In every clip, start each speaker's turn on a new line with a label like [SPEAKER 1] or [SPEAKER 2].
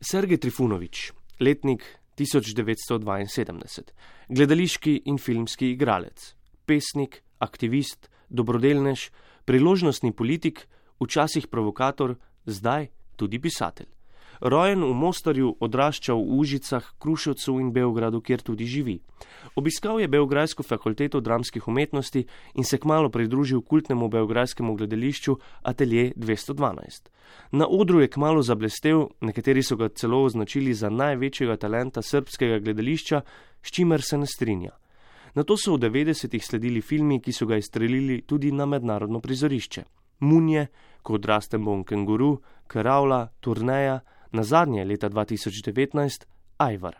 [SPEAKER 1] Sergej Trifunovič, letnik 1972, gledališki in filmski igralec, pesnik, aktivist, dobrodelnež, priložnostni politik, včasih provokator, zdaj tudi pisatelj. Rojen v Mostarju, odraščal v Užicah, Kruševcu in Beogradu, kjer tudi živi. Obiskal je Beograjsko fakulteto dramskih umetnosti in se kmalo pridružil kultnemu beograjskemu gledališču Atelier 212. Na odru je kmalo zablestev, nekateri so ga celo označili za največjega talenta srpskega gledališča, s čimer se ne strinja. Na to so v 90-ih sledili filmi, ki so ga izstrelili tudi na mednarodno prizorišče. Munje, ko odrastem bom kenguru, Karavla, Turneja, na zadnje leta 2019 Ajvar.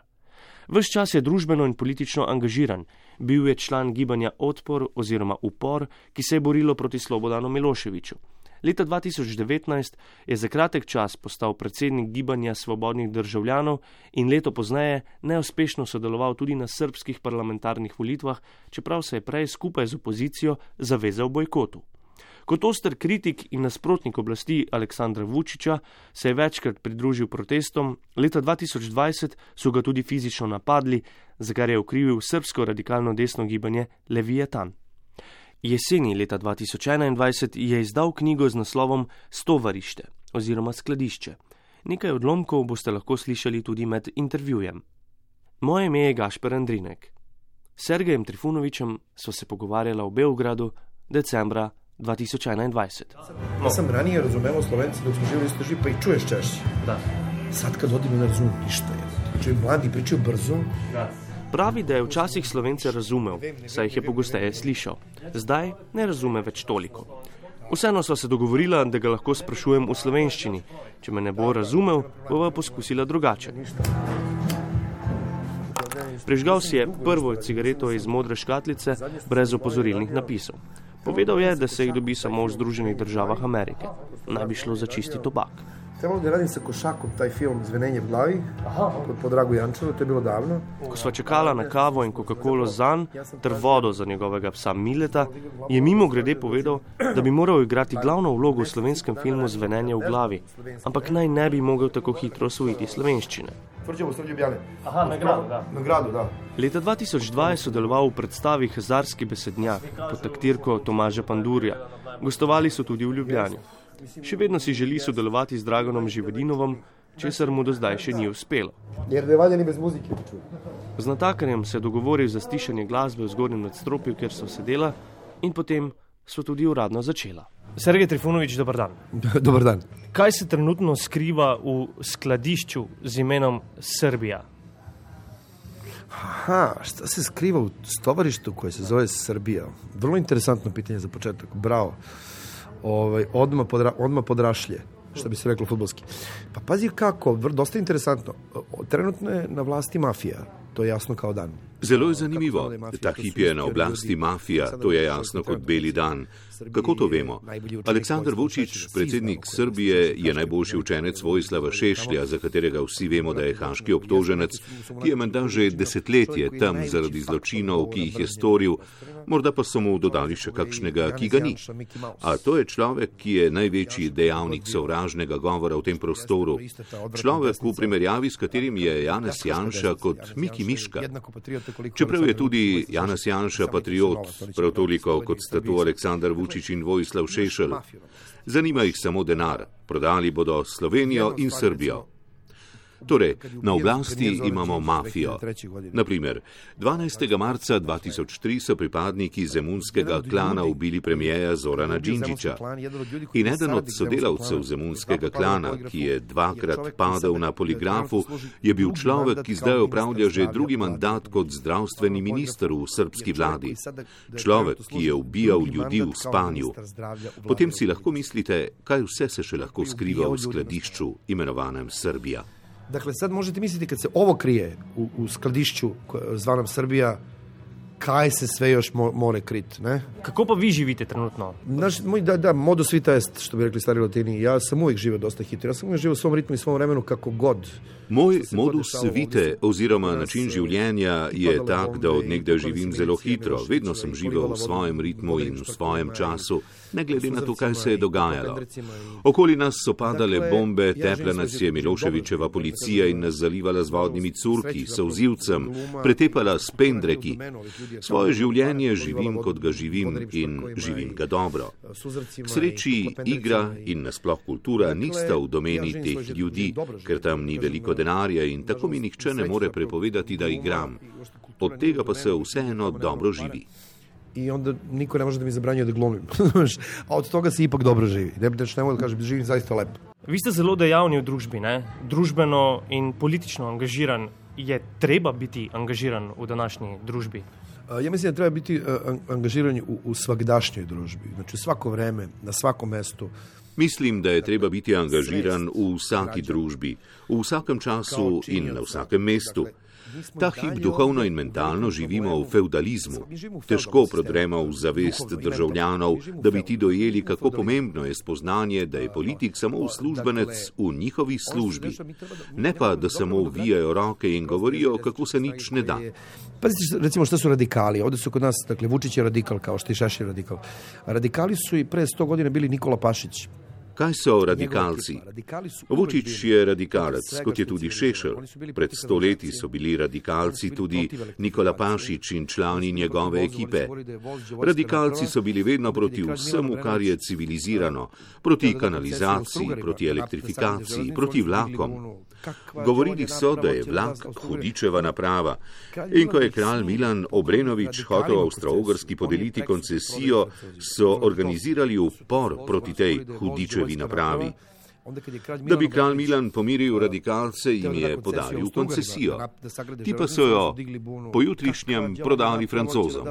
[SPEAKER 1] Ves čas je družbeno in politično angažiran, bil je član gibanja Odpor oziroma Upor, ki se je borilo proti Slobodanu Miloševiču. Leta 2019 je za kratek čas postal predsednik gibanja svobodnih državljanov in leto pozneje neuspešno sodeloval tudi na srpskih parlamentarnih volitvah, čeprav se je prej skupaj z opozicijo zavezal bojkotu. Kot oster kritik in nasprotnik oblasti Aleksandra Vučiča se je večkrat pridružil protestom, leta 2020 so ga tudi fizično napadli, za kar je ukrivil srpsko radikalno desno gibanje Leviatan. Jeseni leta 2021 je izdal knjigo z naslovom Stovarište oziroma Skladišče. Nekaj odlomkov boste lahko slišali tudi med intervjujem. Moje ime je Gašper Andrinek. S Sergejem Trifunovičem sva se pogovarjala v Beogradu decembra 2021.
[SPEAKER 2] Ja sam ranije razumeo Slovenci dok smo živjeli isto živi, pa i čuješ češće.
[SPEAKER 1] Da.
[SPEAKER 2] Sad kad odim ne razumem ništa. Znači, mladi pričaju brzo.
[SPEAKER 1] Da. Pravi, da je včasih slovence razumel, saj jih je pogosteje slišal. Zdaj ne razume več toliko. Vseeno sva se dogovorila, da ga lahko sprašujem v slovenščini. Če me ne bo razumel, bova poskusila drugače. Prižgal si je prvo cigareto iz modre škatlice brez opozorilnih napisov. Povedal je, da se jih dobi samo v Združenih državah Amerike. Naj bi šlo za čisti tobak.
[SPEAKER 2] Trebalo da radim sa košakom taj film Zvenenje v glavi, kod po Dragu Jančevu, to je bilo davno.
[SPEAKER 1] Ko sva čakala na kavo in Coca-Colo zan ter vodo za njegovega psa Mileta, je mimo grede povedal, da bi moral igrati glavno vlogo v slovenskem filmu Zvenenje v glavi, ampak naj ne bi mogel tako hitro osvojiti slovenščine.
[SPEAKER 2] Tvrđevo sredi Ljubljane.
[SPEAKER 3] Aha, na gradu, da.
[SPEAKER 2] Na gradu, da.
[SPEAKER 1] Leta 2002 je sodeloval v predstavi Hazarski besednjak pod taktirko Tomaža Pandurja. Gostovali so tudi v Ljubljani. Še vedno si želi sodelovati z Dragonom Živedinovom, česar mu do zdaj še ni uspelo.
[SPEAKER 2] Jer ne valja ni bez muzike.
[SPEAKER 1] Z natakarjem se je dogovoril za stišanje glasbe v zgornjem nadstropju, kjer so sedela, in potem so tudi uradno začela.
[SPEAKER 3] Sergej Trifunovič, dober dan.
[SPEAKER 2] Dobar dan.
[SPEAKER 3] Kaj se trenutno skriva v skladišču z imenom Srbija?
[SPEAKER 2] Aha, šta se skriva u stovarištu koje se zove Srbija? Vrlo interesantno pitanje za početak. Bravo. Ovaj, odma, podra, odma podrašlje, što bi se reklo futbolski. Pa pazi kako, vr, dosta interesantno. Trenutno je na vlasti mafija, to je jasno kao dan.
[SPEAKER 4] Zelo je zanimivo. Ta hip je na oblasti mafija, to je jasno kot beli dan. Kako to vemo? Aleksandar Vučić, predsednik Srbije, je najboljši učenec Vojislava Šešlja, za katerega vsi vemo, da je haški obtoženec, ki je menda že desetletje tam zaradi zločinov, ki jih je storil, morda pa so mu dodali še kakšnega, ki ga ni. A to je človek, ki je največji dejavnik sovražnega govora v tem prostoru. Človek, v primerjavi s katerim je Janez Janša kot Miki Miška. Čeprav je tudi Janez Janša patriot, prav toliko kot sta tu Aleksandar Vučić in Vojislav Šešelj. Zanima jih samo denar. Prodali bodo Slovenijo in Srbijo. Torej, na oblasti imamo mafijo. Naprimer, 12. marca 2003 so pripadniki zemunskega klana ubili premijeja Zorana Džinđiča. In eden od sodelavcev zemunskega klana, ki je dvakrat padel na poligrafu, je bil človek, ki zdaj upravlja že drugi mandat kot zdravstveni minister v srpski vladi. Človek, ki je ubijal ljudi v spanju. Potem si lahko mislite, kaj vse se še lahko skriva v skladišču imenovanem Srbija.
[SPEAKER 2] Dakle, sad možete misliti kad se ovo krije u, u skladišću zvanom Srbija, kaj se sve još mo more kriti.
[SPEAKER 3] Kako pa vi živite trenutno?
[SPEAKER 2] Naš, moj, da, da, modo svita jest, što bi rekli stari latini. Ja sam uvijek živio dosta hitro. Ja sam uvijek živio u svom ritmu i svom vremenu kako god.
[SPEAKER 4] Moj modus vite oziroma način življenja je tak, da od nekdaj živim zelo hitro. Vedno sem živel v svojem ritmu in v svojem času, ne glede na to, kaj se je dogajalo. Okoli nas so padale bombe, tepla nas je Miloševičeva policija in nas zalivala z vodnimi curki, sozivcem, pretepala s pendreki. Svoje življenje živim, kot ga živim in živim ga dobro. K sreči igra in nasploh kultura nista v domeni teh ljudi, ker tam ni veliko denarja in tako mi nihče ne more prepovedati, da igram. Od tega pa se vseeno dobro živi.
[SPEAKER 2] I onda niko ne može da mi zabranjuje da glumim. A od toga se ipak dobro živi. Ne bi ne mogu da kažem da živim zaista lepo.
[SPEAKER 3] Vi ste zelo dejavni v družbi, ne? družbeno in politično angažiran. Je treba biti angažiran v današnji družbi?
[SPEAKER 2] Ja mislim da treba biti angažiran u, u svakdašnjoj družbi. Znači svako vreme, na svakom mestu.
[SPEAKER 4] Mislim, da je treba biti angažiran v vsaki družbi, v vsakem času in na vsakem mestu. Ta hip duhovno in mentalno živimo v feudalizmu. Težko prodremo v zavest državljanov, da bi ti dojeli, kako pomembno je spoznanje, da je politik samo uslužbenec v njihovi službi. Ne pa, da samo uvijajo roke in govorijo, kako se nič ne da.
[SPEAKER 2] Pazite, recimo, što su radikali? Ovdje su kod nas, dakle, Vučić je radikal, kao što je Šaši radikal. Radikali su i pre 100 godina bili Nikola Pašić,
[SPEAKER 4] Kaj so radikalci? Vučić je radikalec, kot je tudi Šešel. Pred stoletji so bili radikalci tudi Nikola Pašič in člani njegove ekipe. Radikalci so bili vedno proti vsemu, kar je civilizirano, proti kanalizaciji, proti elektrifikaciji, proti vlakom. Govorili so, da je vlak hudičeva naprava. In ko je kralj Milan Obrenovič hotel Avstro-Ogrski podeliti koncesijo, so organizirali upor proti tej hudičevi napravi. Da bi kralj Milan pomiril radikalce, jim je podaril koncesijo. Ti pa so jo pojutrišnjem prodali francozom.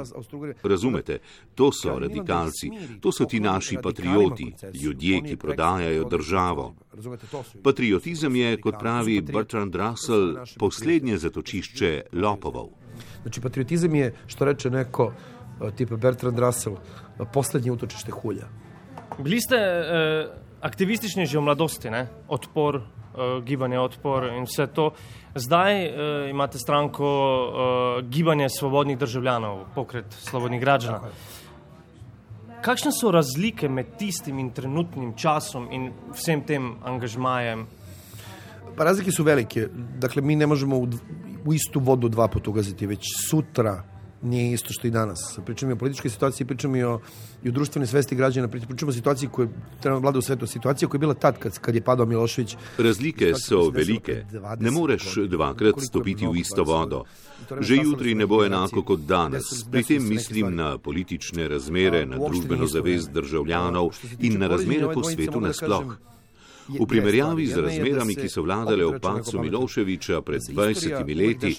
[SPEAKER 4] Razumete, to so radikalci, to so ti naši patrioti, ljudje, ki prodajajo državo. Patriotizem je, kot pravi Bertrand Russell, poslednje zatočišče lopovov.
[SPEAKER 2] Znači, patriotizem je, što reče neko, tipa Bertrand Russell, poslednje utočište hulja.
[SPEAKER 3] Bili ste eh, aktivistični že v mladosti, ne? odpor, uh, gibanje odpor in vse to. Zdaj uh, imate stranko uh, Gibanje svobodnih državljanov, pokret svobodnih građana. Kakšne so razlike med tistim in trenutnim časom in vsem tem angažmajem?
[SPEAKER 2] Pa razlike su velike. Dakle, mi ne možemo u, u istu vodu dva puta ugaziti. Već sutra nije isto što i danas. Pričamo i o političkoj situaciji, pričamo i o, i o društvenoj svesti građana, pričamo o situaciji koja trenutno vlada u svetu, situacija koja je bila tad kad, kad je padao Milošević.
[SPEAKER 4] Razlike so velike. Ne moreš dvakrat stopiti v isto vodo. Že jutri ne bo enako kot danes. Pri tem mislim na politične razmere, na družbeno zavest državljanov in na razmere po svetu nasploh. V primerjavi z razmerami, ki so vladale v pacu Miloševiča pred 20 leti,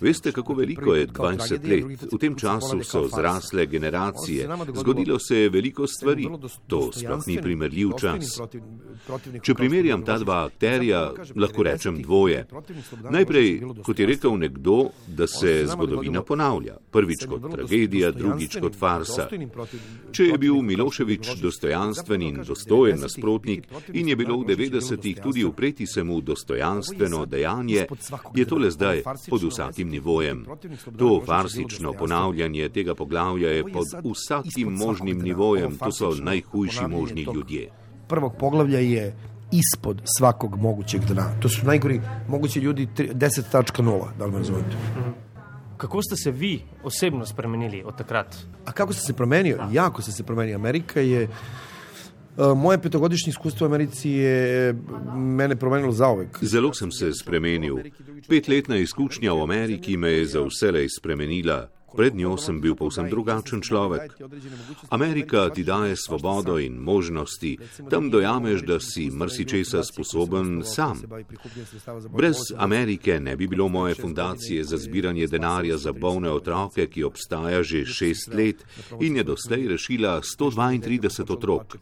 [SPEAKER 4] veste, kako veliko je 20 let. V tem času so zrasle generacije, zgodilo se je veliko stvari. To sploh ni primerljiv čas. Če primerjam ta dva akterja, lahko rečem dvoje. Najprej, kot je rekel nekdo, da se zgodovina ponavlja. Prvič kot tragedija, drugič kot farsa. Če je bil Miloševič dostojanstven in dostojen nasprotnik in je bil bilo v 90-ih tudi upreti se mu dostojanstveno dejanje, je tole zdaj pod vsakim nivojem. To farsično ponavljanje tega poglavja je pod vsakim možnim nivojem, to so najhujši možni ljudje.
[SPEAKER 2] Prvog poglavlja je ispod svakog mogućeg dna. To su najgori mogući ljudi 10.0, da li me razumete?
[SPEAKER 3] Kako ste se vi osebno spremenili od takrat?
[SPEAKER 2] A kako ste se promenio? Jako ste se promenio. Amerika je moje petogodišnje iskustvo v Americi je mene promenilo zaovek.
[SPEAKER 4] Zelo sem se spremenil. Petletna izkušnja v Ameriki me je za vselej spremenila. Pred njo sem bil povsem drugačen človek. Amerika ti daje svobodo in možnosti, tam dojameš, da si mrsičesa sposoben sam. Brez Amerike ne bi bilo moje fundacije za zbiranje denarja za bolne otroke, ki obstaja že šest let in je doslej rešila 132 otrok.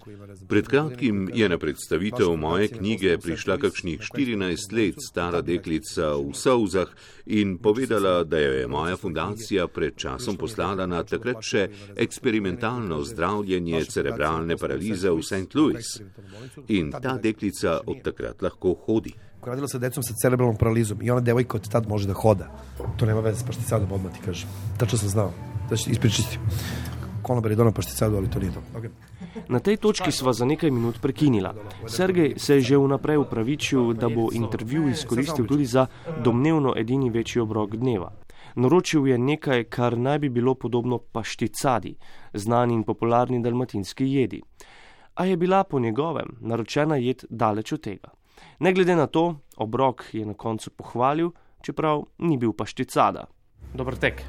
[SPEAKER 4] Pred kratkim je na predstavitev moje knjige prišla kakšnih 14 let stara deklica v Sauzah in povedala, da jo je moja fundacija pred časom poslala na takrat še eksperimentalno zdravljenje cerebralne paralize v St. Louis. In ta deklica od takrat lahko hodi.
[SPEAKER 2] Radila se decom sa cerebralnom paralizom i ona devojka od tad može da hoda. To nema veze s pašticadom, odmah ti kažem. Tačno sam znao. Da ću ispričati. Konobar je donao pašticadu, ali to nije to. Okay.
[SPEAKER 1] Na tej točki sva za nekaj minut prekinila. Sergej se je že vnaprej upravičil, da bo intervju izkoristil tudi za domnevno edini večji obrok dneva. Naročil je nekaj, kar naj bi bilo podobno pašticadi, znani in popularni dalmatinski jedi. A je bila po njegovem naročena jed daleč od tega. Ne glede na to, obrok je na koncu pohvalil, čeprav ni bil pašticada.
[SPEAKER 3] Dober tek.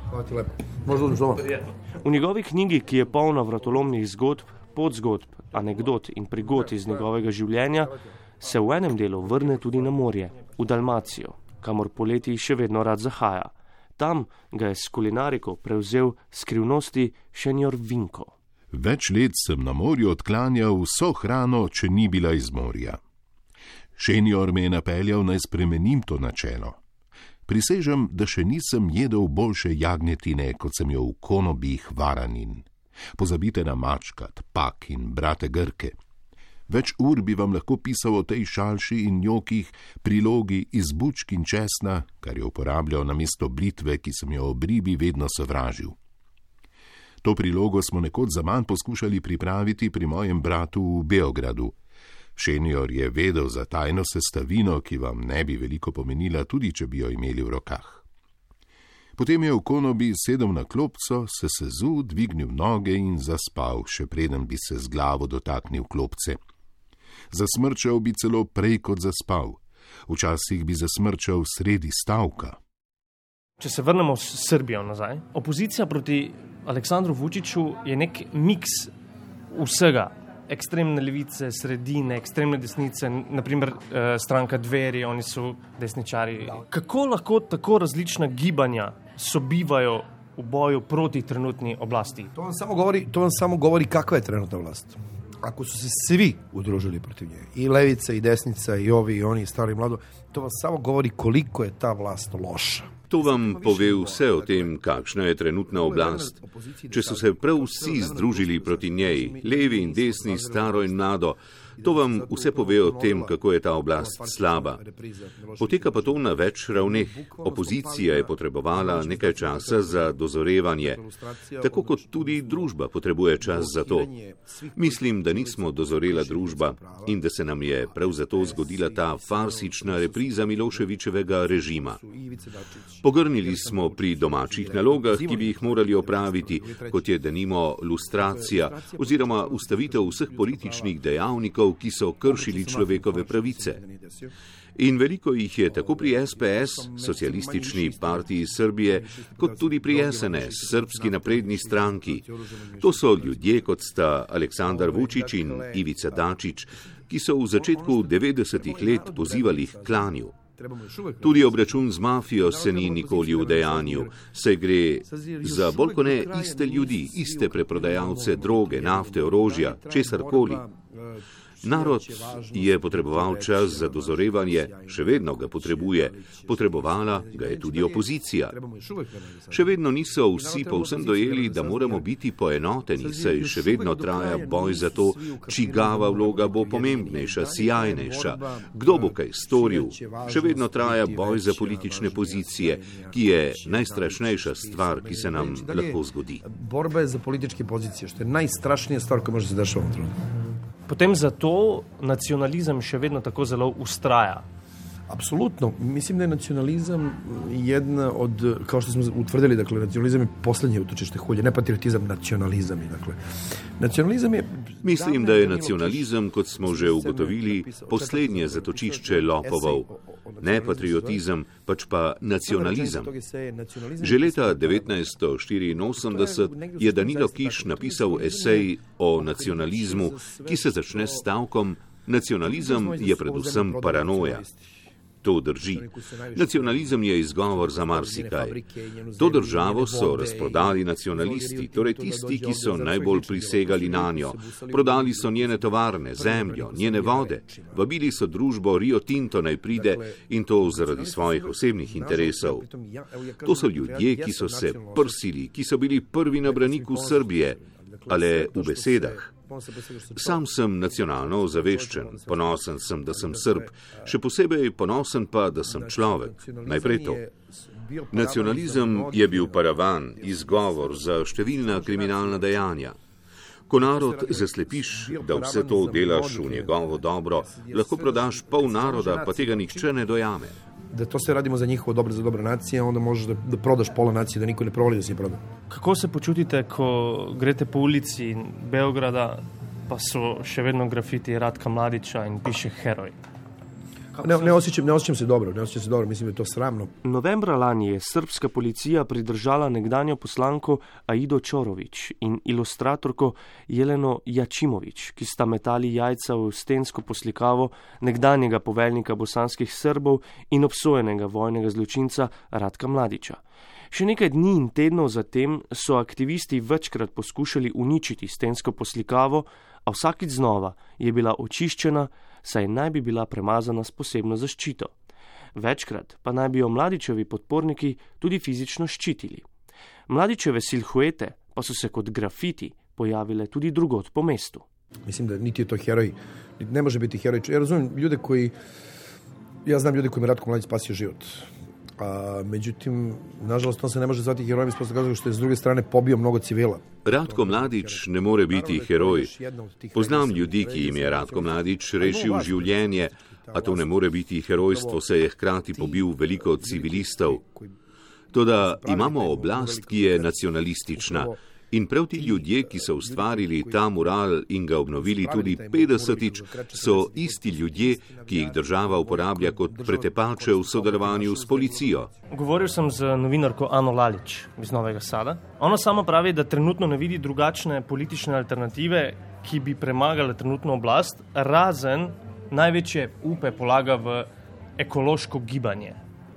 [SPEAKER 1] V njegovi knjigi, ki je polna vratolomnih zgodb, podzgodb, anegdot in prigod iz njegovega življenja, se v enem delu vrne tudi na morje, v Dalmacijo, kamor poleti še vedno rad zahaja. Tam ga je s kulinariko prevzel skrivnosti šenjor Vinko.
[SPEAKER 5] Več let sem na morju odklanjal vso hrano, če ni bila iz morja. Šenjor me je napeljal naj spremenim to načelo. Prisežem, da še nisem jedel boljše jagnjetine, kot sem jo v konobih varanin. Pozabite na mačkat, pak in brate Grke. Več ur bi vam lahko pisal o tej šalši in njokih, prilogi iz bučk in česna, kar je uporabljal na mesto blitve, ki sem jo ob ribi vedno sovražil. To prilogo smo nekoč za manj poskušali pripraviti pri mojem bratu v Beogradu. Šenjor je vedel za tajno sestavino, ki vam ne bi veliko pomenila, tudi če bi jo imeli v rokah. Potem je v konobi sedel na klopco, se sezu, dvignil noge in zaspal, še preden bi se z glavo dotaknil klopce. Zasmrčal bi celo prej kot zaspal, včasih bi zasmrčal sredi stavka.
[SPEAKER 3] Če se vrnemo v Srbijo nazaj, opozicija proti Aleksandru Vučiću je nek miks vsega. Ekstremne levice, sredine, ekstremne desnice, naprimer eh, stranka Dveri, oni so desničari. Kako lahko tako različna gibanja sobivajo v boju proti trenutni oblasti.
[SPEAKER 2] To vam samo govori, to vam samo govori kakva je trenutna vlast. Ako su se svi udružili protiv nje, i levica, i desnica, i ovi, i oni, i stari, i mlado, to vam samo govori koliko je ta vlast loša.
[SPEAKER 4] To vam pove vse o tem, kakšna je trenutna oblast. Če so se prav vsi združili proti njej, levi in desni, staro in mlado, To vam vse pove o tem, kako je ta oblast slaba. Poteka pa to na več ravneh. Opozicija je potrebovala nekaj časa za dozorevanje, tako kot tudi družba potrebuje čas za to. Mislim, da nismo dozorela družba in da se nam je prav zato zgodila ta farsična repriza Miloševičevega režima. Pogrnili smo pri domačih nalogah, ki bi jih morali opraviti, kot je denimo lustracija oziroma ustavitev vseh političnih dejavnikov, politikov, ki so kršili človekove pravice. In veliko jih je tako pri SPS, socialistični partiji Srbije, kot tudi pri SNS, srpski napredni stranki. To so ljudje, kot sta Aleksandar Vučić in Ivica Dačić, ki so v začetku 90-ih let pozivali k klanju. Tudi obračun z mafijo se ni nikoli v dejanju, se gre za bolj kot ne iste ljudi, iste preprodajalce droge, nafte, orožja, česar koli. Narod je potreboval čas za dozorevanje, še vedno ga potrebuje, potrebovala ga je tudi opozicija. Še vedno niso vsi povsem dojeli, da moramo biti poenoteni, saj še vedno traja boj za to, čigava vloga bo pomembnejša, sjajnejša, kdo bo kaj storil. Še vedno traja boj za politične pozicije, ki je najstrašnejša stvar, ki se nam lahko zgodi.
[SPEAKER 2] Borba je za politične pozicije, što je najstrašnija stvar, ki može se dešavati v ovom trenutku.
[SPEAKER 3] Potem zato nacionalizem še vedno tako zelo ustraja.
[SPEAKER 2] Apsolutno. Mislim da je nacionalizam jedna od, kao što smo utvrdili, dakle, nacionalizam je posljednje utočište hulje, ne patriotizam, nacionalizam je, dakle. Nacionalizam je...
[SPEAKER 4] Mislim da je nacionalizam, kot smo že ugotovili, posljednje zatočišče lopovov. Ne patriotizam, pač pa nacionalizam. Že leta 1984 je Danilo Kiš napisal esej o nacionalizmu, ki se začne s stavkom: Nacionalizem je predvsem paranoja. To drži. Nacionalizem je izgovor za marsikaj. To državo so razprodali nacionalisti, torej tisti, ki so najbolj prisegali na njo. Prodali so njene tovarne, zemljo, njene vode. Vabili so družbo Rio Tinto naj pride in to zaradi svojih osebnih interesov. To so ljudje, ki so se prsili, ki so bili prvi na braniku Srbije, ali v besedah. Sam sem nacionalno ozaveščen, ponosen sem, da sem srb, še posebej ponosen pa, da sem človek. Najprej to. Nacionalizem je bil paravan, izgovor za številna kriminalna dejanja. Ko narod zaslepiš, da vse to delaš v njegovo dobro, lahko prodaš pol naroda, pa tega nihče ne dojame.
[SPEAKER 2] Da to se radimo za njihovo dobro, za dobro nacije, onda možeš da, da prodaš pola nacije, da niko ne provali da si je prodal.
[SPEAKER 3] Kako se počutite, ko greste po ulici Beograda, pa so še vedno grafiti Radka Mladiča in piše heroj?
[SPEAKER 2] Ne, ne, osjećam, ne osjećam se dobro, ne osjećam se dobro, mislim da je to sramno.
[SPEAKER 1] Novembra lani je srpska policija pridržala nekdanjo poslanko Aido Čorovič in ilustratorko Jeleno Jačimovič, ki sta metali jajca v stensko poslikavo nekdanjega poveljnika bosanskih Srbov in obsojenega vojnega zločinca Radka Mladiča. Še nekaj dni in tednov zatem so aktivisti večkrat poskušali uničiti stensko poslikavo, a vsakič znova je bila očiščena, saj naj bi bila premazana s posebno zaščito. Večkrat pa naj bi jo mladičevi podporniki tudi fizično ščitili. Mladičeve silhuete pa so se kot grafiti pojavile tudi drugot po mestu.
[SPEAKER 2] Mislim da niti je to heroj, ne može biti heroj. Ja razumem ljude koji, ja znam ljude kojima Ratko Mladić spasio život. A, međutim, nažalost, on se ne može zvati herojem iz prostog što je s druge strane pobio mnogo civila.
[SPEAKER 4] Radko Mladić ne more biti heroj. Poznam ljudi, ki jim je Radko Mladić rešil življenje, a to ne more biti herojstvo, saj je hkrati pobil veliko civilistov. Toda imamo oblast, ki je nacionalistična. In prav ti ljudje, ki so ustvarili ta mural in ga obnovili tudi 50-tič, so isti ljudje, ki jih država uporablja kot pretepače v sodelovanju s policijo.
[SPEAKER 3] Govoril sem z novinarko Ano Lalič iz Novega Sada. Ona sama pravi, da trenutno ne vidi drugačne politične alternative, ki bi premagale trenutno oblast, razen največje upe polaga v ekološko gibanje.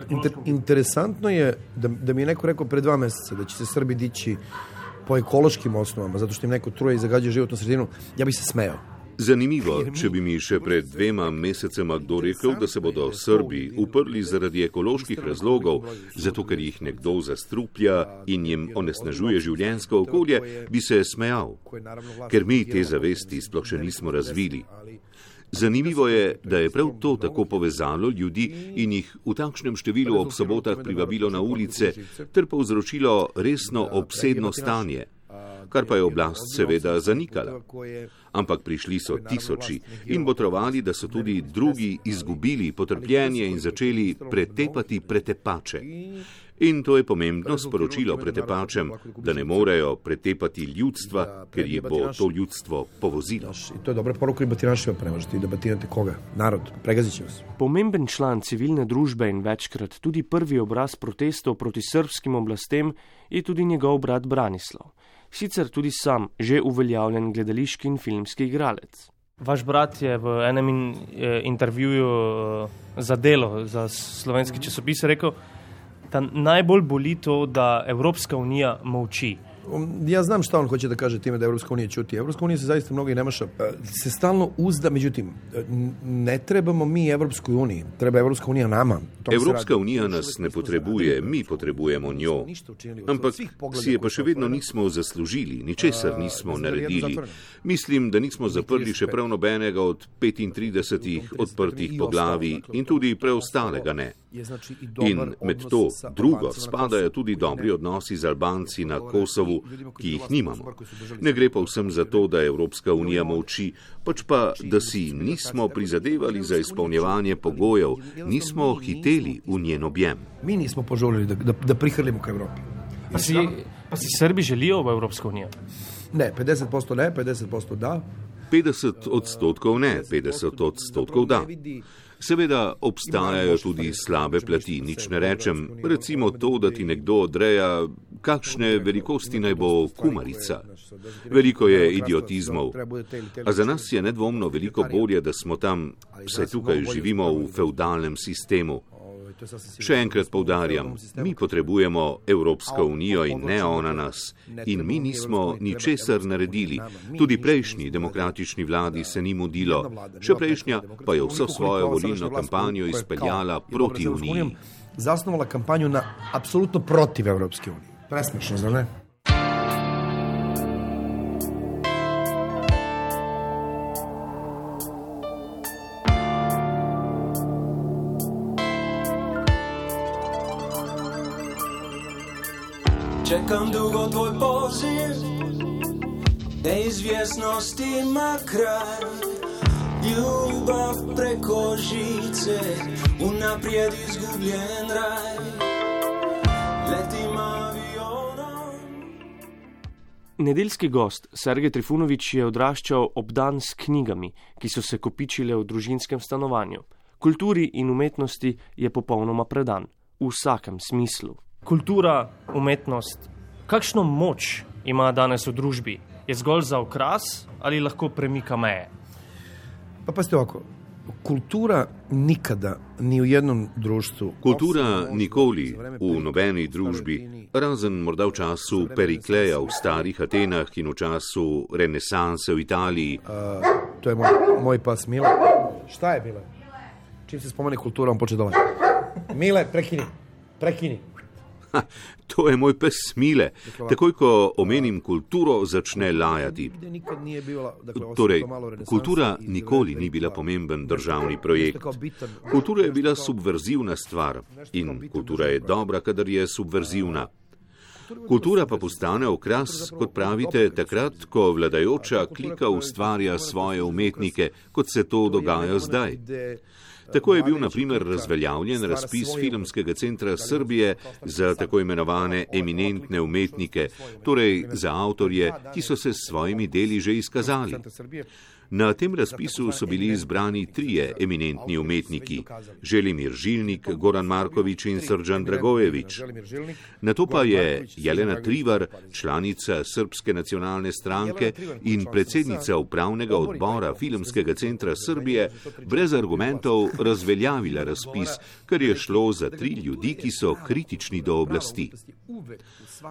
[SPEAKER 2] Inter, interesantno je, da, da mi je neko rekel pred dva meseca, da će se Srbi dići po ekološkim osnovama, zato što im neko truje i zagađuje životnu sredinu, ja bi se smejao.
[SPEAKER 4] Zanimivo, če bi mi še pred dvema mesecema kdo rekel, da se bodo Srbi uprli zaradi ekoloških razlogov, zato ker jih nekdo zastruplja in jim onesnažuje življensko okolje, bi se smejal, ker mi te zavesti sploh še nismo razvili. Zanimivo je, da je prav to tako povezalo ljudi in jih v takšnem številu ob sobotah privabilo na ulice ter povzročilo resno obsedno stanje, kar pa je oblast seveda zanikala. Ampak prišli so tisoči in botrovali, da so tudi drugi izgubili potrpljenje in začeli pretepati pretepače. In to je pomembno sporočilo pretepačem, da ne morejo pretepati ljudstva, ker jih bo to ljudstvo povozilo.
[SPEAKER 2] In to je dobra poruka in batinašima prevažati, debatirate koga? Narod, pregazit će vas.
[SPEAKER 1] Pomemben član civilne družbe in večkrat tudi prvi obraz protestov proti srpskim oblastem je tudi njegov brat Branislav. Sicer tudi sam že uveljavljen gledališki in filmski igralec.
[SPEAKER 3] Vaš brat je v enem in, eh, intervjuju eh, za delo, za slovenski časopis rekel, da najbolj boli to, da Evropska unija molči.
[SPEAKER 2] Ja znam šta on hoće da kaže time da Evropska unija ćuti. Evropska unija se zaista mnogo i nemaša. Se stalno uzda, međutim, ne trebamo mi Evropskoj uniji, treba Evropska unija nama.
[SPEAKER 4] Evropska unija nas ne potrebuje, mi potrebujemo njo. Ampak si je pa še vedno nismo zaslužili, ničesar nismo naredili. Mislim, da nismo zaprli še prav nobenega od 35 odprtih poglavi in tudi preostalega ne. In med to drugo spadajo tudi dobri odnosi z Albanci na Kosovu, ki jih nimamo. Ne gre pa vsem za to, da Evropska unija molči, pač pa, da si nismo prizadevali za izpolnjevanje pogojev, nismo hiteli v njen objem.
[SPEAKER 2] Mi nismo poželili, da, da, da prihrlimo k Evropi.
[SPEAKER 3] Pa si, pa si Srbi želijo v Evropsko unijo?
[SPEAKER 2] Ne, 50% ne, 50% da.
[SPEAKER 4] 50 odstotkov ne, 50 odstotkov da. Seveda obstajajo tudi slabe plati, nič ne rečem, recimo to, da ti nekdo odreja, kakšne velikosti naj bo kumarica. Veliko je idiotizmov, a za nas je nedvomno veliko bolje, da smo tam, saj tukaj živimo v feudalnem sistemu. Še enkrat povdarjam, mi potrebujemo Evropsko unijo in ne ona nas. In mi nismo ničesar naredili. Tudi prejšnji demokratični vladi se ni mudilo. Še prejšnja pa je vso svojo volilno kampanjo izpeljala proti uniji.
[SPEAKER 2] Zasnovala kampanjo na absolutno protiv Evropske unije. Presmešno, zar ne?
[SPEAKER 6] Neizvjesnost ima kraj, ljubav preko žice, unaprijed izgubljen raj. Letim avionom.
[SPEAKER 1] Nedeljski gost Sergej Trifunovič je odraščal obdan s knjigami, ki so se kopičile v družinskem stanovanju. Kulturi in umetnosti je popolnoma predan, v vsakem smislu.
[SPEAKER 3] Kultura, umetnost, kakšno moč ima danes v družbi? Je zgolj za okras ali lahko premika meje?
[SPEAKER 2] Pa pa ste ovako, kultura nikada ni v jednom društvu.
[SPEAKER 4] Kultura nikoli v nobeni družbi, razen morda v času Perikleja v starih Atenah in v času renesanse v Italiji.
[SPEAKER 2] Uh, to je moj, moj pas Mile. Šta je Mile? Čim se spomene kultura, on poče dole. Mile, prekini, prekini.
[SPEAKER 4] Ha, to je moj pes Smile. Takoj, ko omenim kulturo, začne lajati. Torej, kultura nikoli ni bila pomemben državni projekt. Kultura je bila subverzivna stvar in kultura je dobra, kadar je subverzivna. Kultura pa postane okras, kot pravite, takrat, ko vladajoča klika ustvarja svoje umetnike, kot se to dogaja zdaj. Tako je bil, na primer, razveljavljen razpis Filmskega centra Srbije za tako imenovane eminentne umetnike, torej za avtorje, ki so se s svojimi deli že izkazali. Na tem razpisu so bili izbrani trije eminentni umetniki: Želimir Žilnik, Goran Markovič in Srđan Dragojevič. Na to pa je Jelena Trivar, članica Srpske nacionalne stranke in predsednica upravnega odbora Filmskega centra Srbije, brez argumentov razveljavila razpis, ker je šlo za tri ljudi, ki so kritični do oblasti.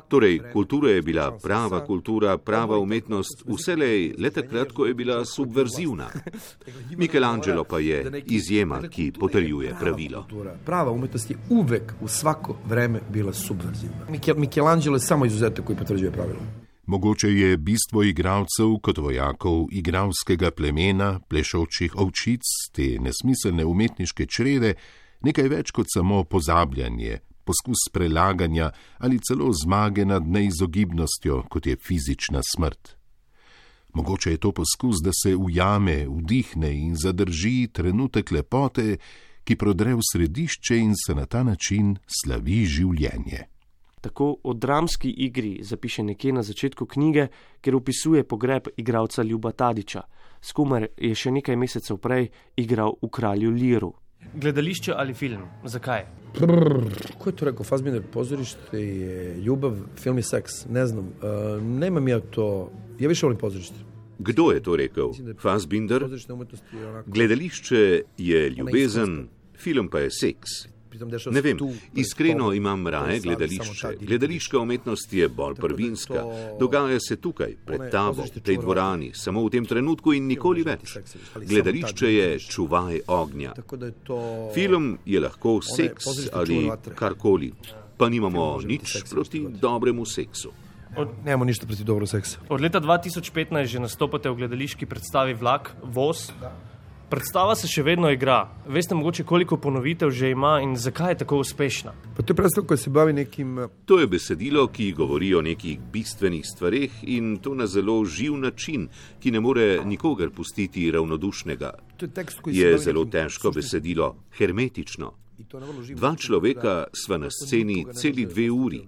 [SPEAKER 4] Torej, kultura je bila prava kultura, prava umetnost, vselej le takrat, ko je bila subverzivna. Michelangelo pa je izjema, ki potrjuje pravilo.
[SPEAKER 2] Prava umetnost je uvek v vsako vreme bila subverzivna. Michelangelo je samo izuzetek, ki potvrđuje pravilo.
[SPEAKER 5] Mogoče je bistvo igralcev kot vojakov igralskega plemena, plešočih ovčic, te nesmiselne umetniške črede, nekaj več kot samo pozabljanje, poskus prelaganja ali celo zmage nad neizogibnostjo, kot je fizična smrt. Mogoče je to poskus, da se ujame, vdihne in zadrži trenutek lepote, ki prodre v središče in se na ta način slavi življenje.
[SPEAKER 1] Tako o dramski igri zapiše nekje na začetku knjige, ker opisuje pogreb igralca Ljuba Tadiča, s komer je še nekaj mesecev prej igral v Kralju Liru.
[SPEAKER 3] Gledališče ali film? Zakaj?
[SPEAKER 2] Ko je to rekel? Fazbiner pozorište je ljubav, film je seks. Ne znam. Uh, nemam ja to. Ja više volim pozorište.
[SPEAKER 4] Kdo je to rekel? Fazbinder? Gledališče je ljubezen, film pa je seks. Ne vem, iskreno imam raje gledališče. Gledališka umetnost je bolj prvinska. Dogaja se tukaj, pred tabo, v tej dvorani, samo v tem trenutku in nikoli več. Gledališče je čuvaj ognja. Film je lahko seks ali karkoli, pa nimamo nič proti dobremu seksu.
[SPEAKER 2] Od, Nemamo nič proti dobremu seksu.
[SPEAKER 3] Od leta 2015 že nastopate v gledališki predstavi Vlak, Voz. Da. Predstava se še vedno igra. Veste, mogoče koliko ponovitev že ima in zakaj je tako uspešna?
[SPEAKER 2] Pa to je predstav, ko se bavi nekim.
[SPEAKER 4] To je besedilo, ki govori o nekih bistvenih stvareh in to na zelo živ način, ki ne more nikogar pustiti ravnodušnega.
[SPEAKER 2] Je, tekst,
[SPEAKER 4] je zelo težko besedilo, hermetično. Dva človeka sva na sceni celi dve uri.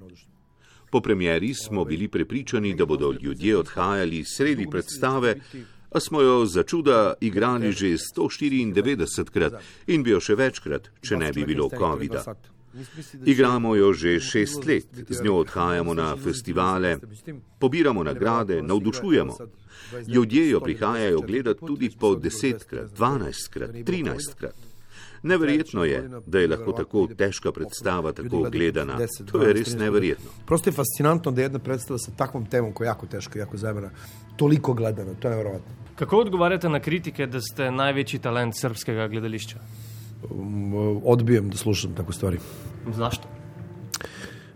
[SPEAKER 4] Po premjeri smo bili prepričani, da bodo ljudje odhajali sredi predstave, a smo jo za čuda igrali že 194 krat in bi jo še večkrat, če ne bi bilo COVID-a. Igramo jo že šest let, z njo odhajamo na festivale, pobiramo nagrade, navdušujemo. Ljudje jo prihajajo gledati tudi po desetkrat, dvanajstkrat, trinajstkrat. Neverjetno je, da je lahko tako težka predstava tako gledana. To je res neverjetno.
[SPEAKER 2] Prosto je fascinantno, da je jedna predstava sa takvom temom koja je jako teška, jako zamena, toliko gledana. To je nevjerovatno.
[SPEAKER 3] Kako odgovarjate na kritike, da ste največji talent srpskega gledališča?
[SPEAKER 2] Um, odbijem da slušam tako stvari.
[SPEAKER 3] Zašto?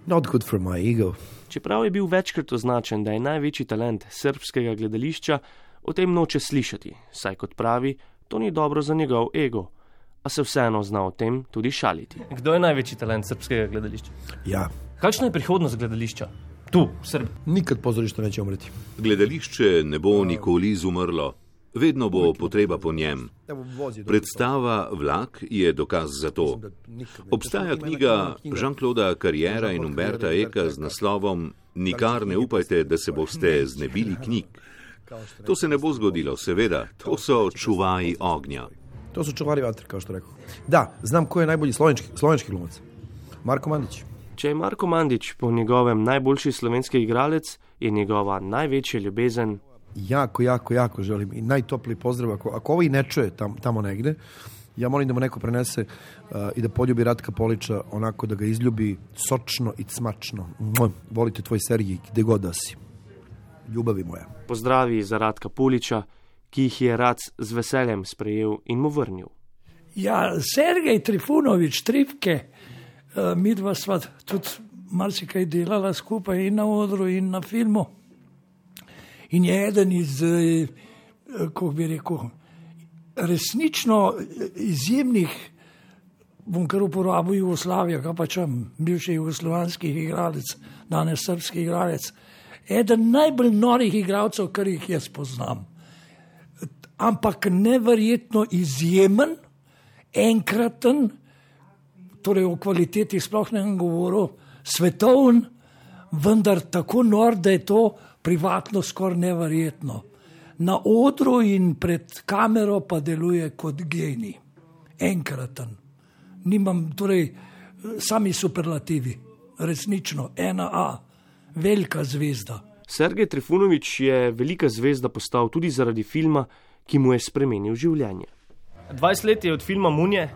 [SPEAKER 2] Not good for my ego.
[SPEAKER 1] Čeprav je bil večkrat označen, da je največji talent srpskega gledališča, o tem noče slišati, saj kot pravi, to ni dobro za njegov ego, a se vseeno zna o tem tudi šaliti.
[SPEAKER 3] Kdo je največji talent srpskega gledališča?
[SPEAKER 2] Ja,
[SPEAKER 3] Kakšna je prihodnost gledališča? Tu, v Srbiji.
[SPEAKER 2] nikad pozorište neće umreti.
[SPEAKER 4] Gledališče ne bo nikoli izumrlo, vedno bo potreba po njem. Predstava Vlak je dokaz za to. Obstaja knjiga Jean-Claude Carriera in Umberta Eka z naslovom Nikar ne upajte, da se boste znebili knjig. To se ne bo zgodilo, seveda, to so čuvaji ognja.
[SPEAKER 2] To su čuvari vatre, kao što rekao. Da, znam ko je najbolji slovenski, slovenski glumac. Marko Mandić.
[SPEAKER 1] Če je Marko Mandić po njegovem najboljši slovenski igralec, je njegova največja ljubezen
[SPEAKER 2] Jako, jako, jako želim i najtopliji pozdrav. Ako, ako ovo i ne čuje tam, tamo negde, ja molim da mu neko prenese uh, i da poljubi Ratka Polića onako da ga izljubi sočno i cmačno. Mua, volite tvoj Sergij gde god da si. Ljubavi moja.
[SPEAKER 1] pozdravi za Radka Puliča, ki jih je Rac z veseljem sprejel in mu vrnil.
[SPEAKER 7] Ja, Sergej Trifunovič, Tripke, eh, mi dva sva tudi marsikaj delala skupaj in na odru, in na filmu. In je eden iz, eh, kako bi rekel, resnično izjemnih, bom kar uporabil Jugoslavijo, kaj pa čem, bivši jugoslovanski igralec, danes srpski igralec. Eden najbolj norih igralcev, kar jih jaz poznam. Ampak neverjetno izjemen, enkraten, torej o kvaliteti sploh ne bom govoril, svetoven, vendar tako nor, da je to privatno skoraj neverjetno. Na odru in pred kamero pa deluje kot genij, enkraten. Nimam, torej, sami superlativi, resnično, ena A, velika zvezda.
[SPEAKER 1] Sergej Trifunovič je velika zvezda postal tudi zaradi filma, ki mu je spremenil življenje.
[SPEAKER 3] 20 let je od filma Munje.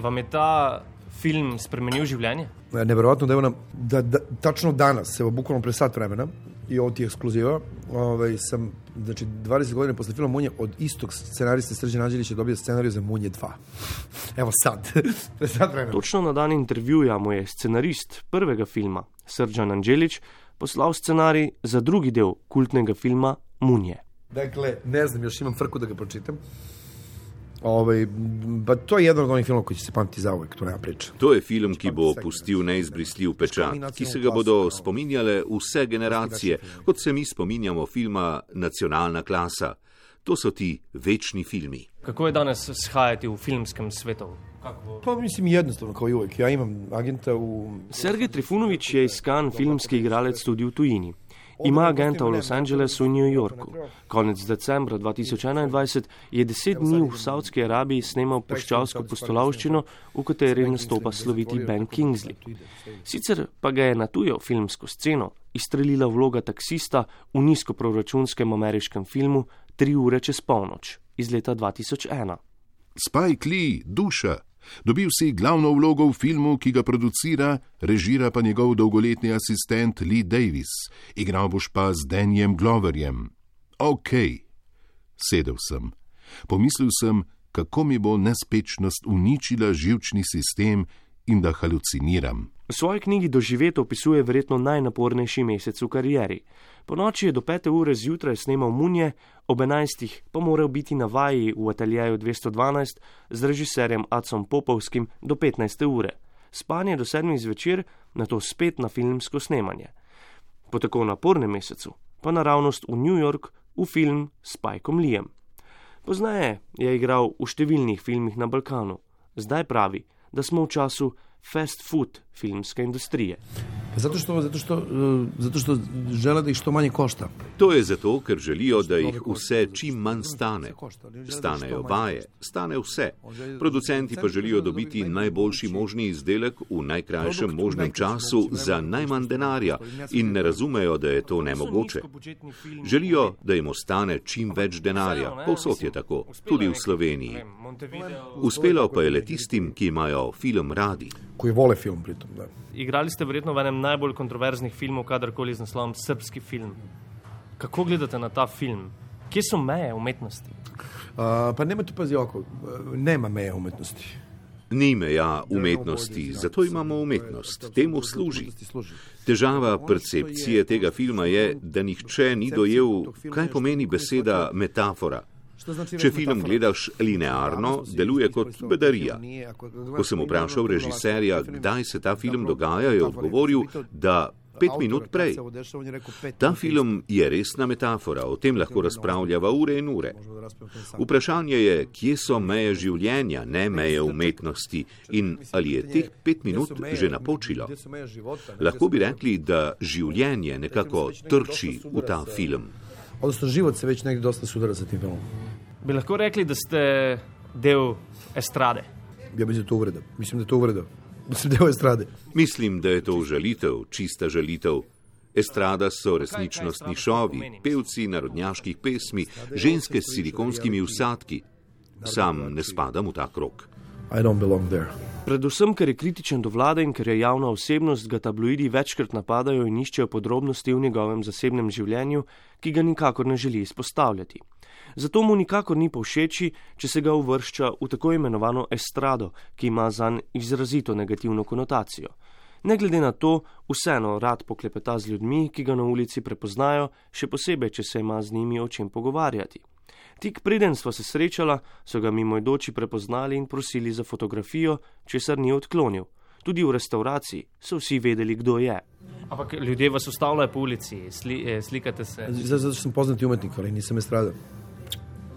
[SPEAKER 3] Vam je ta film spremenil življenje?
[SPEAKER 2] E, Neverovatno da je ona, da, da, tačno danas, evo, bukvalno pre sat vremena, i ovo ti je ekskluziva, ovaj, sam, znači, 20 godina posle filma Munje od istog scenarista Srđan Anđelić je dobio scenariju za Munje 2. Evo sad, pre sat vremena.
[SPEAKER 1] Točno na dan intervjuja mu je scenarist prvega filma, Srđan Anđelić, poslal scenarij za drugi del kultnega filma Munje.
[SPEAKER 2] Dakle, ne znam, još imam frku da ga pročitam. Ovaj, pa to je jedan od onih filmova koji će se pamtiti za uvek, to nema priča.
[SPEAKER 4] To je film, ki bo pustil neizbrisljiv pečat, ki se ga bodo spominjale vse generacije, kot se mi spominjamo filma Nacionalna klasa. To so ti večni filmi.
[SPEAKER 3] Kako je danes shajati v filmskem svetu? Kako?
[SPEAKER 2] Pa mislim jednostavno, kao i uvek. Ja imam agenta u...
[SPEAKER 1] Sergej Trifunovič je iskan filmski igralec tudi v tujini. Ima agenta v Los Angelesu in New Yorku. Konec decembra 2021 je deset dni v Saudski Arabiji snemal puščavsko postolavščino, v kateri nastopa sloviti Ben Kingsley. Sicer pa ga je na tujo filmsko sceno izstrelila vloga taksista v nizkoproračunskem ameriškem filmu Tri ure čez polnoč iz leta 2001.
[SPEAKER 5] Spike Lee, duša. Dobil si glavno vlogo v filmu, ki ga producira, režira pa njegov dolgoletni asistent Lee Davis, igral boš pa z Danjem Gloverjem. Ok, sedel sem. Pomislil sem, kako mi bo nespečnost uničila živčni sistem in da haluciniram.
[SPEAKER 1] V svoji knjigi doživeto opisuje verjetno najnapornejši mesec v karieri. Po noči je do 5. ure zjutraj snemal Munje, ob 11. pa moral biti na vaji v ateljeju 212 z režiserjem Acom Popovskim do 15. ure. Spanje do 7. zvečer, na to spet na filmsko snemanje. Po tako napornem mesecu pa naravnost v New York v film s Spajkom Lijem. Poznaje je igral v številnih filmih na Balkanu, zdaj pravi, da smo v času fast food filmske industrije.
[SPEAKER 2] Zato što, zato, što, uh, zato što žele da ih što manje košta.
[SPEAKER 4] To je zato, ker želijo, da jih vse čim manj stane. Stanejo vaje, stane vse. Producenti pa želijo dobiti najboljši možni izdelek v najkrajšem možnem času za najmanj denarja in ne razumejo, da je to nemogoče. Želijo, da jim ostane čim več denarja. Povsod je tako, tudi v Sloveniji. Uspelo pa je le tistim, ki imajo film radi.
[SPEAKER 2] Koji vole film pritom, da.
[SPEAKER 3] Igrali ste verjetno v enem najbolj kontroverznih filmov, kadarkoli z naslovom Srpski film. Kako gledate na ta film? Kje so meje umetnosti?
[SPEAKER 2] Uh, pa nema tu pazi oko, nema meje umetnosti.
[SPEAKER 4] Ni meja umetnosti, zato imamo umetnost. Temu služi. Težava percepcije tega filma je, da nihče ni dojel, kaj pomeni beseda metafora. Če film gledaš linearno, deluje kot bedarija. Ko sem vprašal režiserja, kdaj se ta film dogaja, je odgovoril, da pet minut prej. Ta film je resna metafora, o tem lahko razpravljava ure in ure. Vprašanje je, kje so meje življenja, ne meje umetnosti in ali je teh pet minut že napočilo. Lahko bi rekli, da življenje nekako trči v ta film.
[SPEAKER 2] Odnosno, život se već negdje dosta sudara sa tim filmom.
[SPEAKER 3] Bi lahko rekli, da ste del estrade?
[SPEAKER 2] Ja mislim, da je to uvreda. Mislim, da je to uvreda. Mislim, del estrade.
[SPEAKER 4] Mislim, da je to žalitev, čista žalitev. Estrada so resničnostni šovi, pevci narodnjaških pesmi, ženske s silikonskimi usadki. Sam ne spadam v ta krok.
[SPEAKER 2] I don't belong there.
[SPEAKER 1] Predvsem, ker je kritičen do vlade in ker je javna osebnost, ga tabloidi večkrat napadajo in iščejo podrobnosti v njegovem zasebnem življenju, ki ga nikakor ne želi izpostavljati. Zato mu nikakor ni povšeči, če se ga uvršča v tako imenovano estrado, ki ima zanj izrazito negativno konotacijo. Ne glede na to, vseeno rad poklepeta z ljudmi, ki ga na ulici prepoznajo, še posebej, če se ima z njimi o čem pogovarjati. Tik preden sva se srečala, so ga mimoidoči prepoznali in prosili za fotografijo, česar ni odklonil. Tudi v restauraciji so vsi vedeli, kdo je.
[SPEAKER 3] Ampak ljudje vas ustavljajo po ulici, sli, eh, slikate se.
[SPEAKER 2] Zato, zato sem poznati umetnik, ali nisem estrada.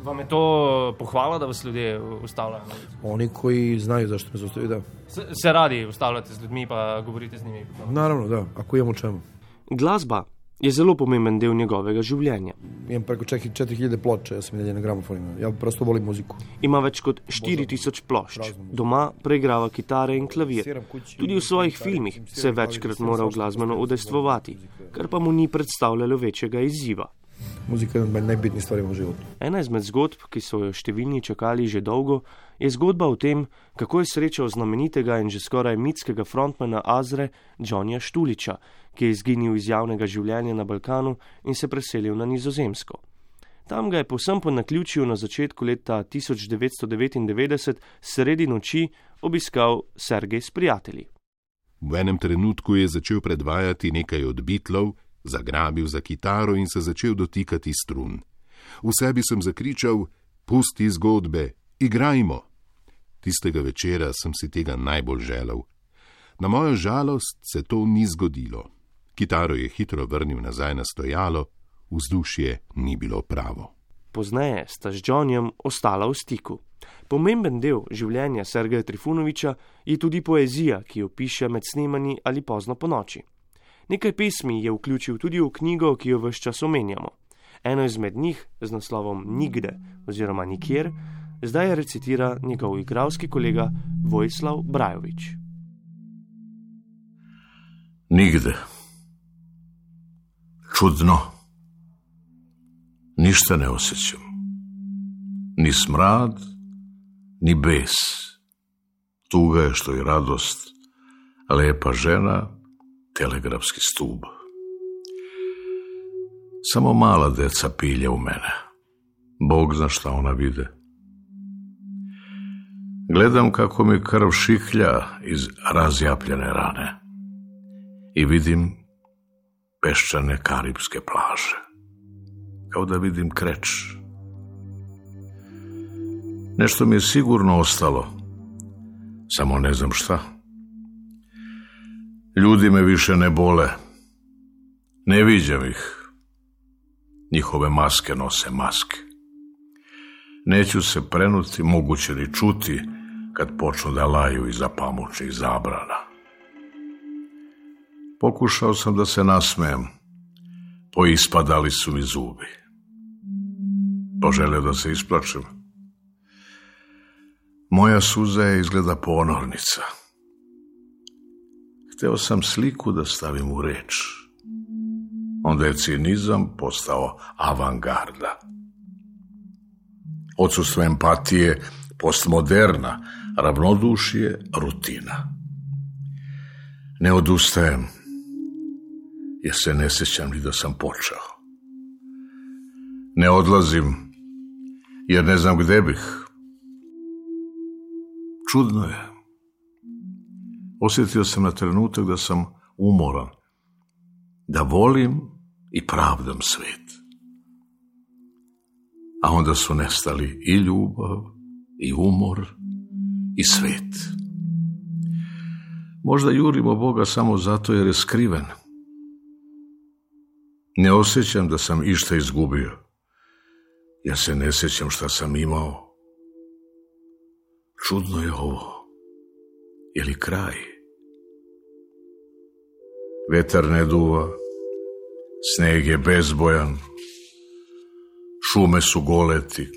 [SPEAKER 3] Vam je to pohvala, da vas ljudje ustavljajo?
[SPEAKER 2] Oni koji znaju zašto me zaustavljaju, da.
[SPEAKER 3] Se, se radi ustavljate z ljudmi, pa govorite z njimi?
[SPEAKER 2] Naravno, da, ako imamo čemu.
[SPEAKER 1] Glasba je zelo pomemben del njegovega življenja.
[SPEAKER 2] Imam preko 4000 ploča, jaz sem deljen na gramofonima. Ja prosto volim muziku.
[SPEAKER 1] Ima več kot 4000 plošč. Doma preigrava kitare in klavir. Tudi v svojih filmih se je večkrat moral glasbeno udejstvovati, kar pa mu ni predstavljalo večjega izziva.
[SPEAKER 2] Muzika je ena najbitnejših stvari v životu.
[SPEAKER 1] Ena izmed zgodb, ki so jo številni čakali že dolgo, je zgodba o tem, kako je srečal znamenitega in že skoraj mitskega frontmana Azre, Johnja Štuliča, ki je izginil iz javnega življenja na Balkanu in se preselil na Nizozemsko. Tam ga je povsem po naključju na začetku leta 1999 sredi noči obiskal Sergej s prijatelji.
[SPEAKER 5] V enem trenutku je začel predvajati nekaj od bitlov, zagrabil za kitaro in se začel dotikati strun. V sebi sem zakričal: Pusti zgodbe, igrajmo! Tistega večera sem si tega najbolj želel. Na mojo žalost se to ni zgodilo. Kitaro je hitro vrnil nazaj na stojalo, vzdušje ni bilo pravo.
[SPEAKER 1] Pozneje sta z Johnjem ostala v stiku. Pomemben del življenja Sergeja Trifunoviča je tudi poezija, ki jo piše med snemanji ali pozno po noči. Nekaj pesmi je vključil tudi v knjigo, ki jo vse čas omenjamo. Eno izmed njih z naslovom Nigde oziroma Nikjer, zdaj recitira njegov igralski kolega Vojislav Brajovič.
[SPEAKER 8] Nigde. Čudno. Ništa ne osjećam. Ni smrad, ni bes. Tuga je što i radost. Lepa žena, telegrafski stub. Samo mala deca pilja u mene. Bog zna šta ona vide. Gledam kako mi krv šihlja iz razjapljene rane i vidim peščane karibske plaže. Kao da vidim kreč. Nešto mi je sigurno ostalo, samo ne znam šta. Ljudi me više ne bole. Ne viđam ih. Njihove maske nose maske. Neću se prenuti, moguće ni čuti, kad počnu da laju iza pamuče i zabrana. Pokušao sam da se nasmejem. Poispadali su mi zubi. Poželeo da se isplačem. Moja suza je izgleda ponornica. Hteo sam sliku da stavim u reč. Onda je cinizam postao avangarda. Odsustvo empatije postmoderna, ravnodušje rutina. Ne odustajem, jer se ne sjećam ni da sam počeo. Ne odlazim, jer ne znam gde bih. Čudno je. Osjetio sam na trenutak da sam umoran, da volim i pravdam svet. A onda su nestali i ljubav, i umor, i svet. Možda jurimo Boga samo zato jer je skriven. Ne osjećam da sam išta izgubio. Ja se ne sjećam šta sam imao. Čudno je ovo. Je li kraj? Vetar ne duva, sneg je bezbojan, šume su goleti,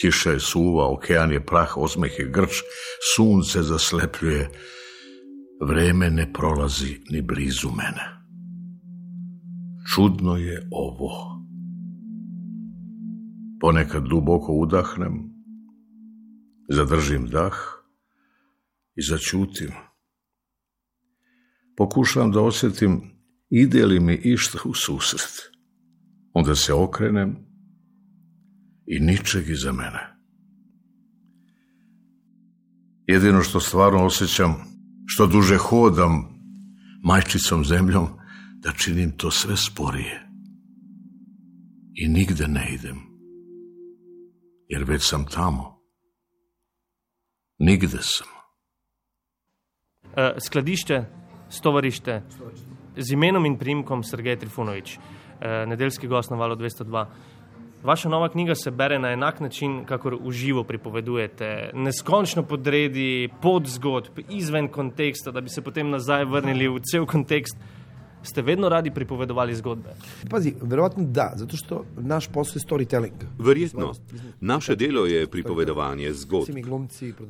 [SPEAKER 8] kiša je suva, okean je prah, osmeh je grč, sunce zaslepljuje, Vreme ne prolazi ni blizu mene. Čudno je ovo. Ponekad duboko udahnem, zadržim dah i začutim. Pokušavam da osjetim ide li mi išta u susret. Onda se okrenem i ničeg iza mene. Jedino što stvarno osjećam što duže hodam majčicom zemljom, da činim to sve sporije. I nigde ne idem, jer već sam tamo. Nigde sam.
[SPEAKER 3] Uh, skladišče, stovarište, z imenom in primkom Sergej Trifunovič, uh, nedeljski gost na valu 202. Vaša nova knjiga se bere na enak način, kakor uživo pripovedujete. Neskončno podredi pod zgodb, izven konteksta, da bi se potem nazaj vrnili v cel kontekst. Ste vedno radi pripovedovali zgodbe?
[SPEAKER 2] Pazi, verovatno da, zato što naš posao je storytelling.
[SPEAKER 4] Verjetno. Naše delo je pripovedovanje zgodb.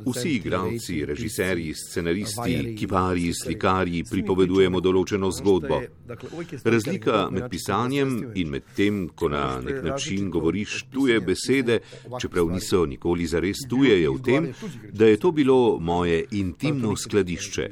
[SPEAKER 4] Vsi igralci, režiserji, scenaristi, kiparji, slikarji pripovedujemo določeno zgodbo. Razlika med pisanjem in med tem, ko na nek način govoriš tuje besede, čeprav niso nikoli zares tuje, je v tem, da je to bilo moje intimno skladišče.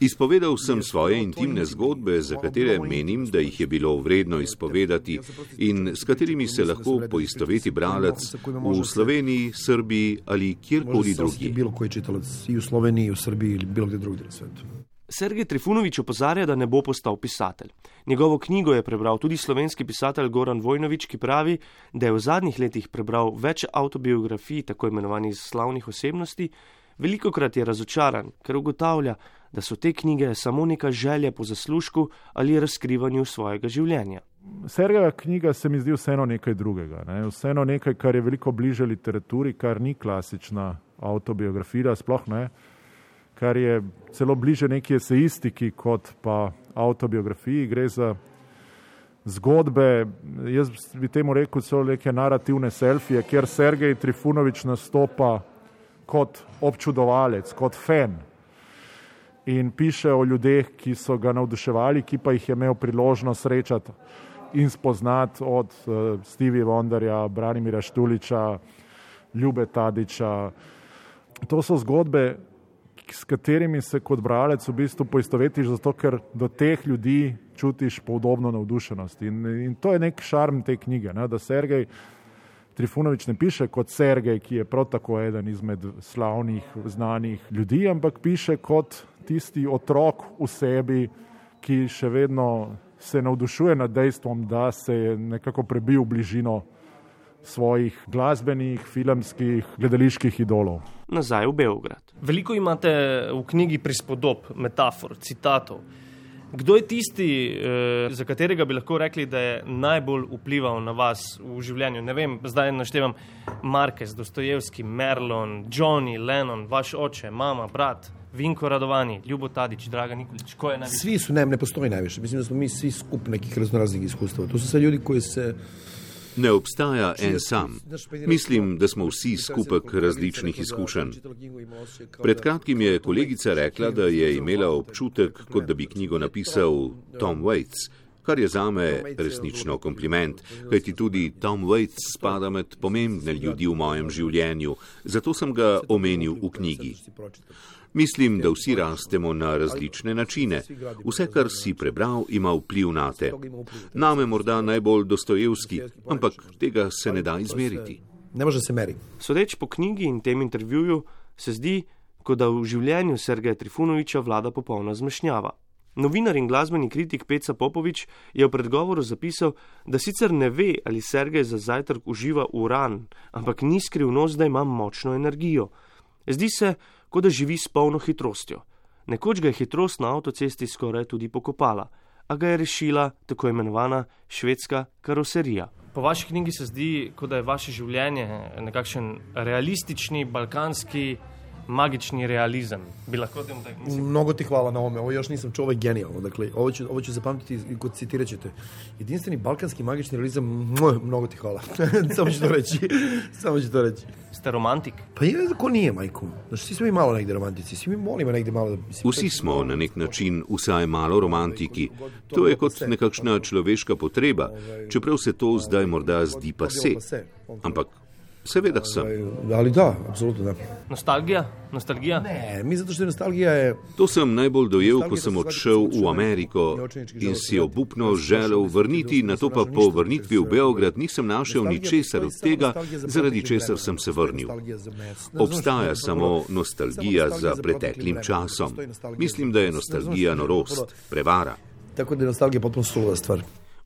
[SPEAKER 4] Izpovedal sem svoje intimne zgodbe, za katere menim, da jih je bilo vredno izpovedati in s katerimi se lahko poistoveti bralec v Sloveniji, Srbiji ali kjerkoli drugje.
[SPEAKER 2] Bilo koji čitalac i u Sloveniji, u Srbiji ili bilo gdje drugdje na svetu.
[SPEAKER 1] Sergej Trifunovič opozarja, da ne bo postal pisatelj. Njegovo knjigo je prebral tudi slovenski pisatelj Goran Vojnovič, ki pravi, da je v zadnjih letih prebral več autobiografij tako imenovanih slavnih osebnosti, veliko krat je razočaran, ker ugotavlja, da so te knjige samo neka želja po zaslužku ali razkrivanju svojega življenja.
[SPEAKER 9] Sergejeva knjiga se mi zdi vseeno nekaj drugega. Ne? Vseeno nekaj, kar je veliko bliže literaturi, kar ni klasična autobiografija, sploh ne, kar je celo bliže neki esejistiki kot pa autobiografiji. Gre za zgodbe, jaz bi temu rekel, celo neke narativne selfije, kjer Sergej Trifunovič nastopa kot občudovalec, kot fan in piše o ljudeh, ki so ga navduševali, ki pa jih je imel priložnost srečati in spoznati od uh, Stevie Wonderja, Branimira Štuliča, Ljube Tadiča. To so zgodbe, s katerimi se kot bralec v bistvu poistovetiš, zato ker do teh ljudi čutiš podobno navdušenost. In, in to je nek šarm te knjige, ne? da Sergej Trifunovič ne piše kot Sergej, ki je prav tako eden izmed slavnih, znanih ljudi, ampak piše kot tisti otrok v sebi, ki še vedno se navdušuje nad dejstvom, da se je nekako prebil v bližino svojih glasbenih, filmskih, gledaliških idolov.
[SPEAKER 1] Nazaj v Beograd.
[SPEAKER 3] Veliko imate v knjigi prispodob, metafor, citatov. Kdo je tisti, eh, za katerega bi lahko rekli, da je najbolj vplival na vas v življenju? Ne vem, zdaj naštevam Marquez, Dostojevski, Merlon, Johnny, Lennon, vaš oče, mama, brat, Vinko Radovani, Ljubo Tadić, Draga Nikolić, ko je najviše?
[SPEAKER 2] Svi su, ne, ne postoji najviše. Mislim da smo mi svi skup nekih raznoraznih iskustava. To su sve ljudi koji se...
[SPEAKER 4] Ne obstaja en sam. Mislim, da smo vsi skupek različnih izkušenj. Pred kratkim je kolegica rekla, da je imela občutek, kot da bi knjigo napisal Tom Waits, kar je zame resnično kompliment, kajti tudi Tom Waits spada med pomembne ljudi v mojem življenju, zato sem ga omenil v knjigi. Mislim, da vsi rastemo na različne načine. Vse, kar si prebral, ima vpliv na te. Name morda najbolj dostojevski, ampak tega se ne da izmeriti.
[SPEAKER 2] Ne može se meriti.
[SPEAKER 1] Sodeč po knjigi in tem intervjuju, se zdi, kot da v življenju Sergeja Trifunoviča vlada popolna zmešnjava. Novinar in glasbeni kritik Peca Popovič je v predgovoru zapisal, da sicer ne ve, ali Sergej za zajtrk uživa uran, ampak ni skrivnost, da ima močno energijo. Zdi se, kot da živi s polno hitrostjo. Nekoč ga je hitrost na avtocesti skoraj tudi pokopala, a ga je rešila tako imenovana švedska karoserija.
[SPEAKER 3] Po vaši knjigi se zdi, kot da je vaše življenje nekakšen realistični, balkanski magični realizam. Bi lahko temu tako mislili?
[SPEAKER 2] Mnogo ti hvala na ovome. Ovo još nisam čuo, ovo je genijalno. Dakle, ovo ću, ovo ću zapamtiti i kod citirat ćete. Jedinstveni balkanski magični realizam, moj, mnogo ti hvala. Samo ću to reći. Samo ću to reći.
[SPEAKER 3] Ste romantik?
[SPEAKER 2] Pa je, ko nije, majko? Znači, svi smo mi malo negde romantici. Svi mi molimo negde malo. da- Mislim,
[SPEAKER 4] Vsi smo na nek način vsaj malo romantiki. To je kot nekakšna človeška potreba, čeprav se to zdaj morda zdi pa se. Ampak seveda sem.
[SPEAKER 2] Ali da, apsolutno da.
[SPEAKER 3] Nostalgija? Nostalgija?
[SPEAKER 2] Ne, mi zato što je nostalgija je...
[SPEAKER 4] To sem najbolj dojel, ko sem odšel v Ameriko in si obupno želel vrniti, na to pa po vrnitvi v Beograd nisem našel ničesar od tega, zaradi česar sem se vrnil. Obstaja samo nostalgija za preteklim časom. Mislim, da je nostalgija norost, prevara.
[SPEAKER 2] Tako da je nostalgija potpuno suluda stvar.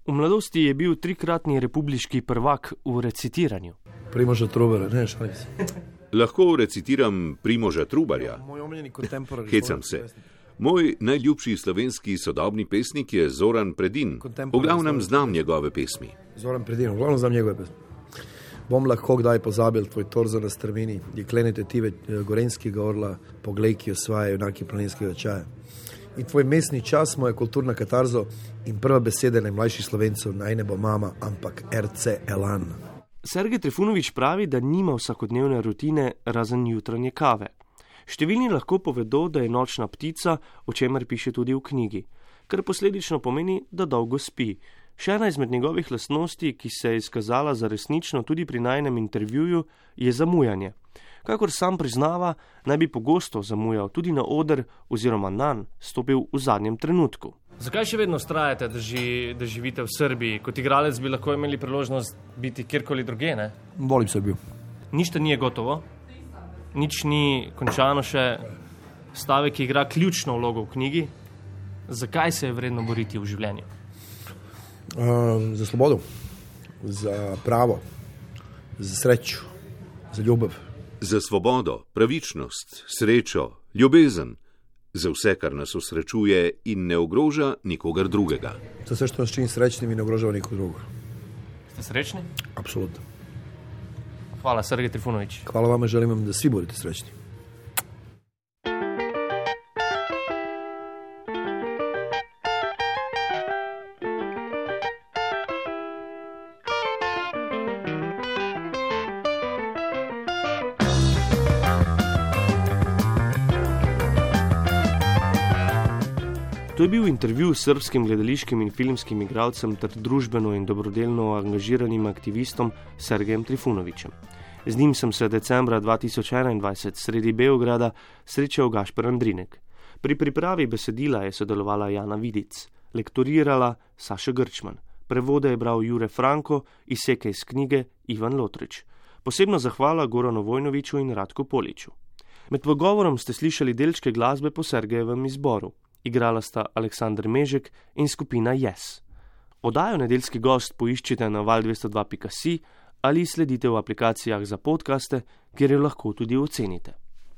[SPEAKER 1] V mladosti je bil trikratni republiški prvak v recitiranju.
[SPEAKER 2] Primoža Trubera, ne, šalim se.
[SPEAKER 4] Lahko recitiram Primoža Trubarja. Hecam se. Moj najljubši slovenski sodobni pesnik je Zoran Predin. V glavnem znam njegove pesmi.
[SPEAKER 2] Zoran Predin, uglavnom znam njegove pesme. Bom lahko kdaj pozabil tvoj torzo na strmini, jeklene tetive eh, gorenskega orla, poglej, ki osvaja junaki planinskega čaja. In tvoj mestni čas, moja kulturna katarzo in prva beseda najmlajših slovencev, naj ne bo mama, ampak RC Elan.
[SPEAKER 1] Sergej Trifunovič pravi, da nima vsakodnevne rutine razen jutranje kave. Številni lahko povedo, da je nočna ptica, o čemer piše tudi v knjigi, kar posledično pomeni, da dolgo spi. Še ena izmed njegovih lastnosti, ki se je izkazala za resnično tudi pri najnem intervjuju, je zamujanje. Kakor sam priznava, naj bi pogosto zamujal tudi na oder oziroma nan stopil v zadnjem trenutku.
[SPEAKER 3] Zakaj še vedno ustrajate, da, ži, da živite v Srbiji? Kot igralec bi lahko imeli priložnost biti kjerkoli druge, ne?
[SPEAKER 2] Volim Srbijo.
[SPEAKER 3] Nič te ni gotovo, nič ni končano še. Stavek igra ključno vlogo v knjigi. Zakaj se je vredno boriti v življenju?
[SPEAKER 2] Um, za svobodo, za pravo, za srečo, za ljubav.
[SPEAKER 4] Za svobodo, pravičnost, srečo, ljubezen, za vse, kar nas osrečuje in ne ogroža nikogar drugega.
[SPEAKER 2] Za sve što nas čini srećnim i ne ugrožava nikog drugog.
[SPEAKER 3] Ste srečni?
[SPEAKER 2] Apsolutno.
[SPEAKER 3] Hvala, Sergej Trifunovič.
[SPEAKER 2] Hvala vama, želim vam da svi budete srećni.
[SPEAKER 1] To je bil intervju s srpskim gledališkim in filmskim igralcem ter družbeno in dobrodelno angažiranim aktivistom Sergejem Trifunovičem. Z njim sem se decembra 2021 sredi Beograda srečal Gašper Andrinek. Pri pripravi besedila je sodelovala Jana Vidic, lektorirala Saša Grčman, prevode je bral Jure Franko, izseke iz knjige Ivan Lotrič. Posebno zahvala Goranu Vojnoviču in Radku Poliču. Med pogovorom ste slišali delčke glasbe po Sergejevem izboru. Igrala sta Aleksandr Mežek in skupina Yes. Odajo nedeljski gost poiščite na val202.si ali sledite v aplikacijah za podkaste, kjer jo lahko tudi ocenite.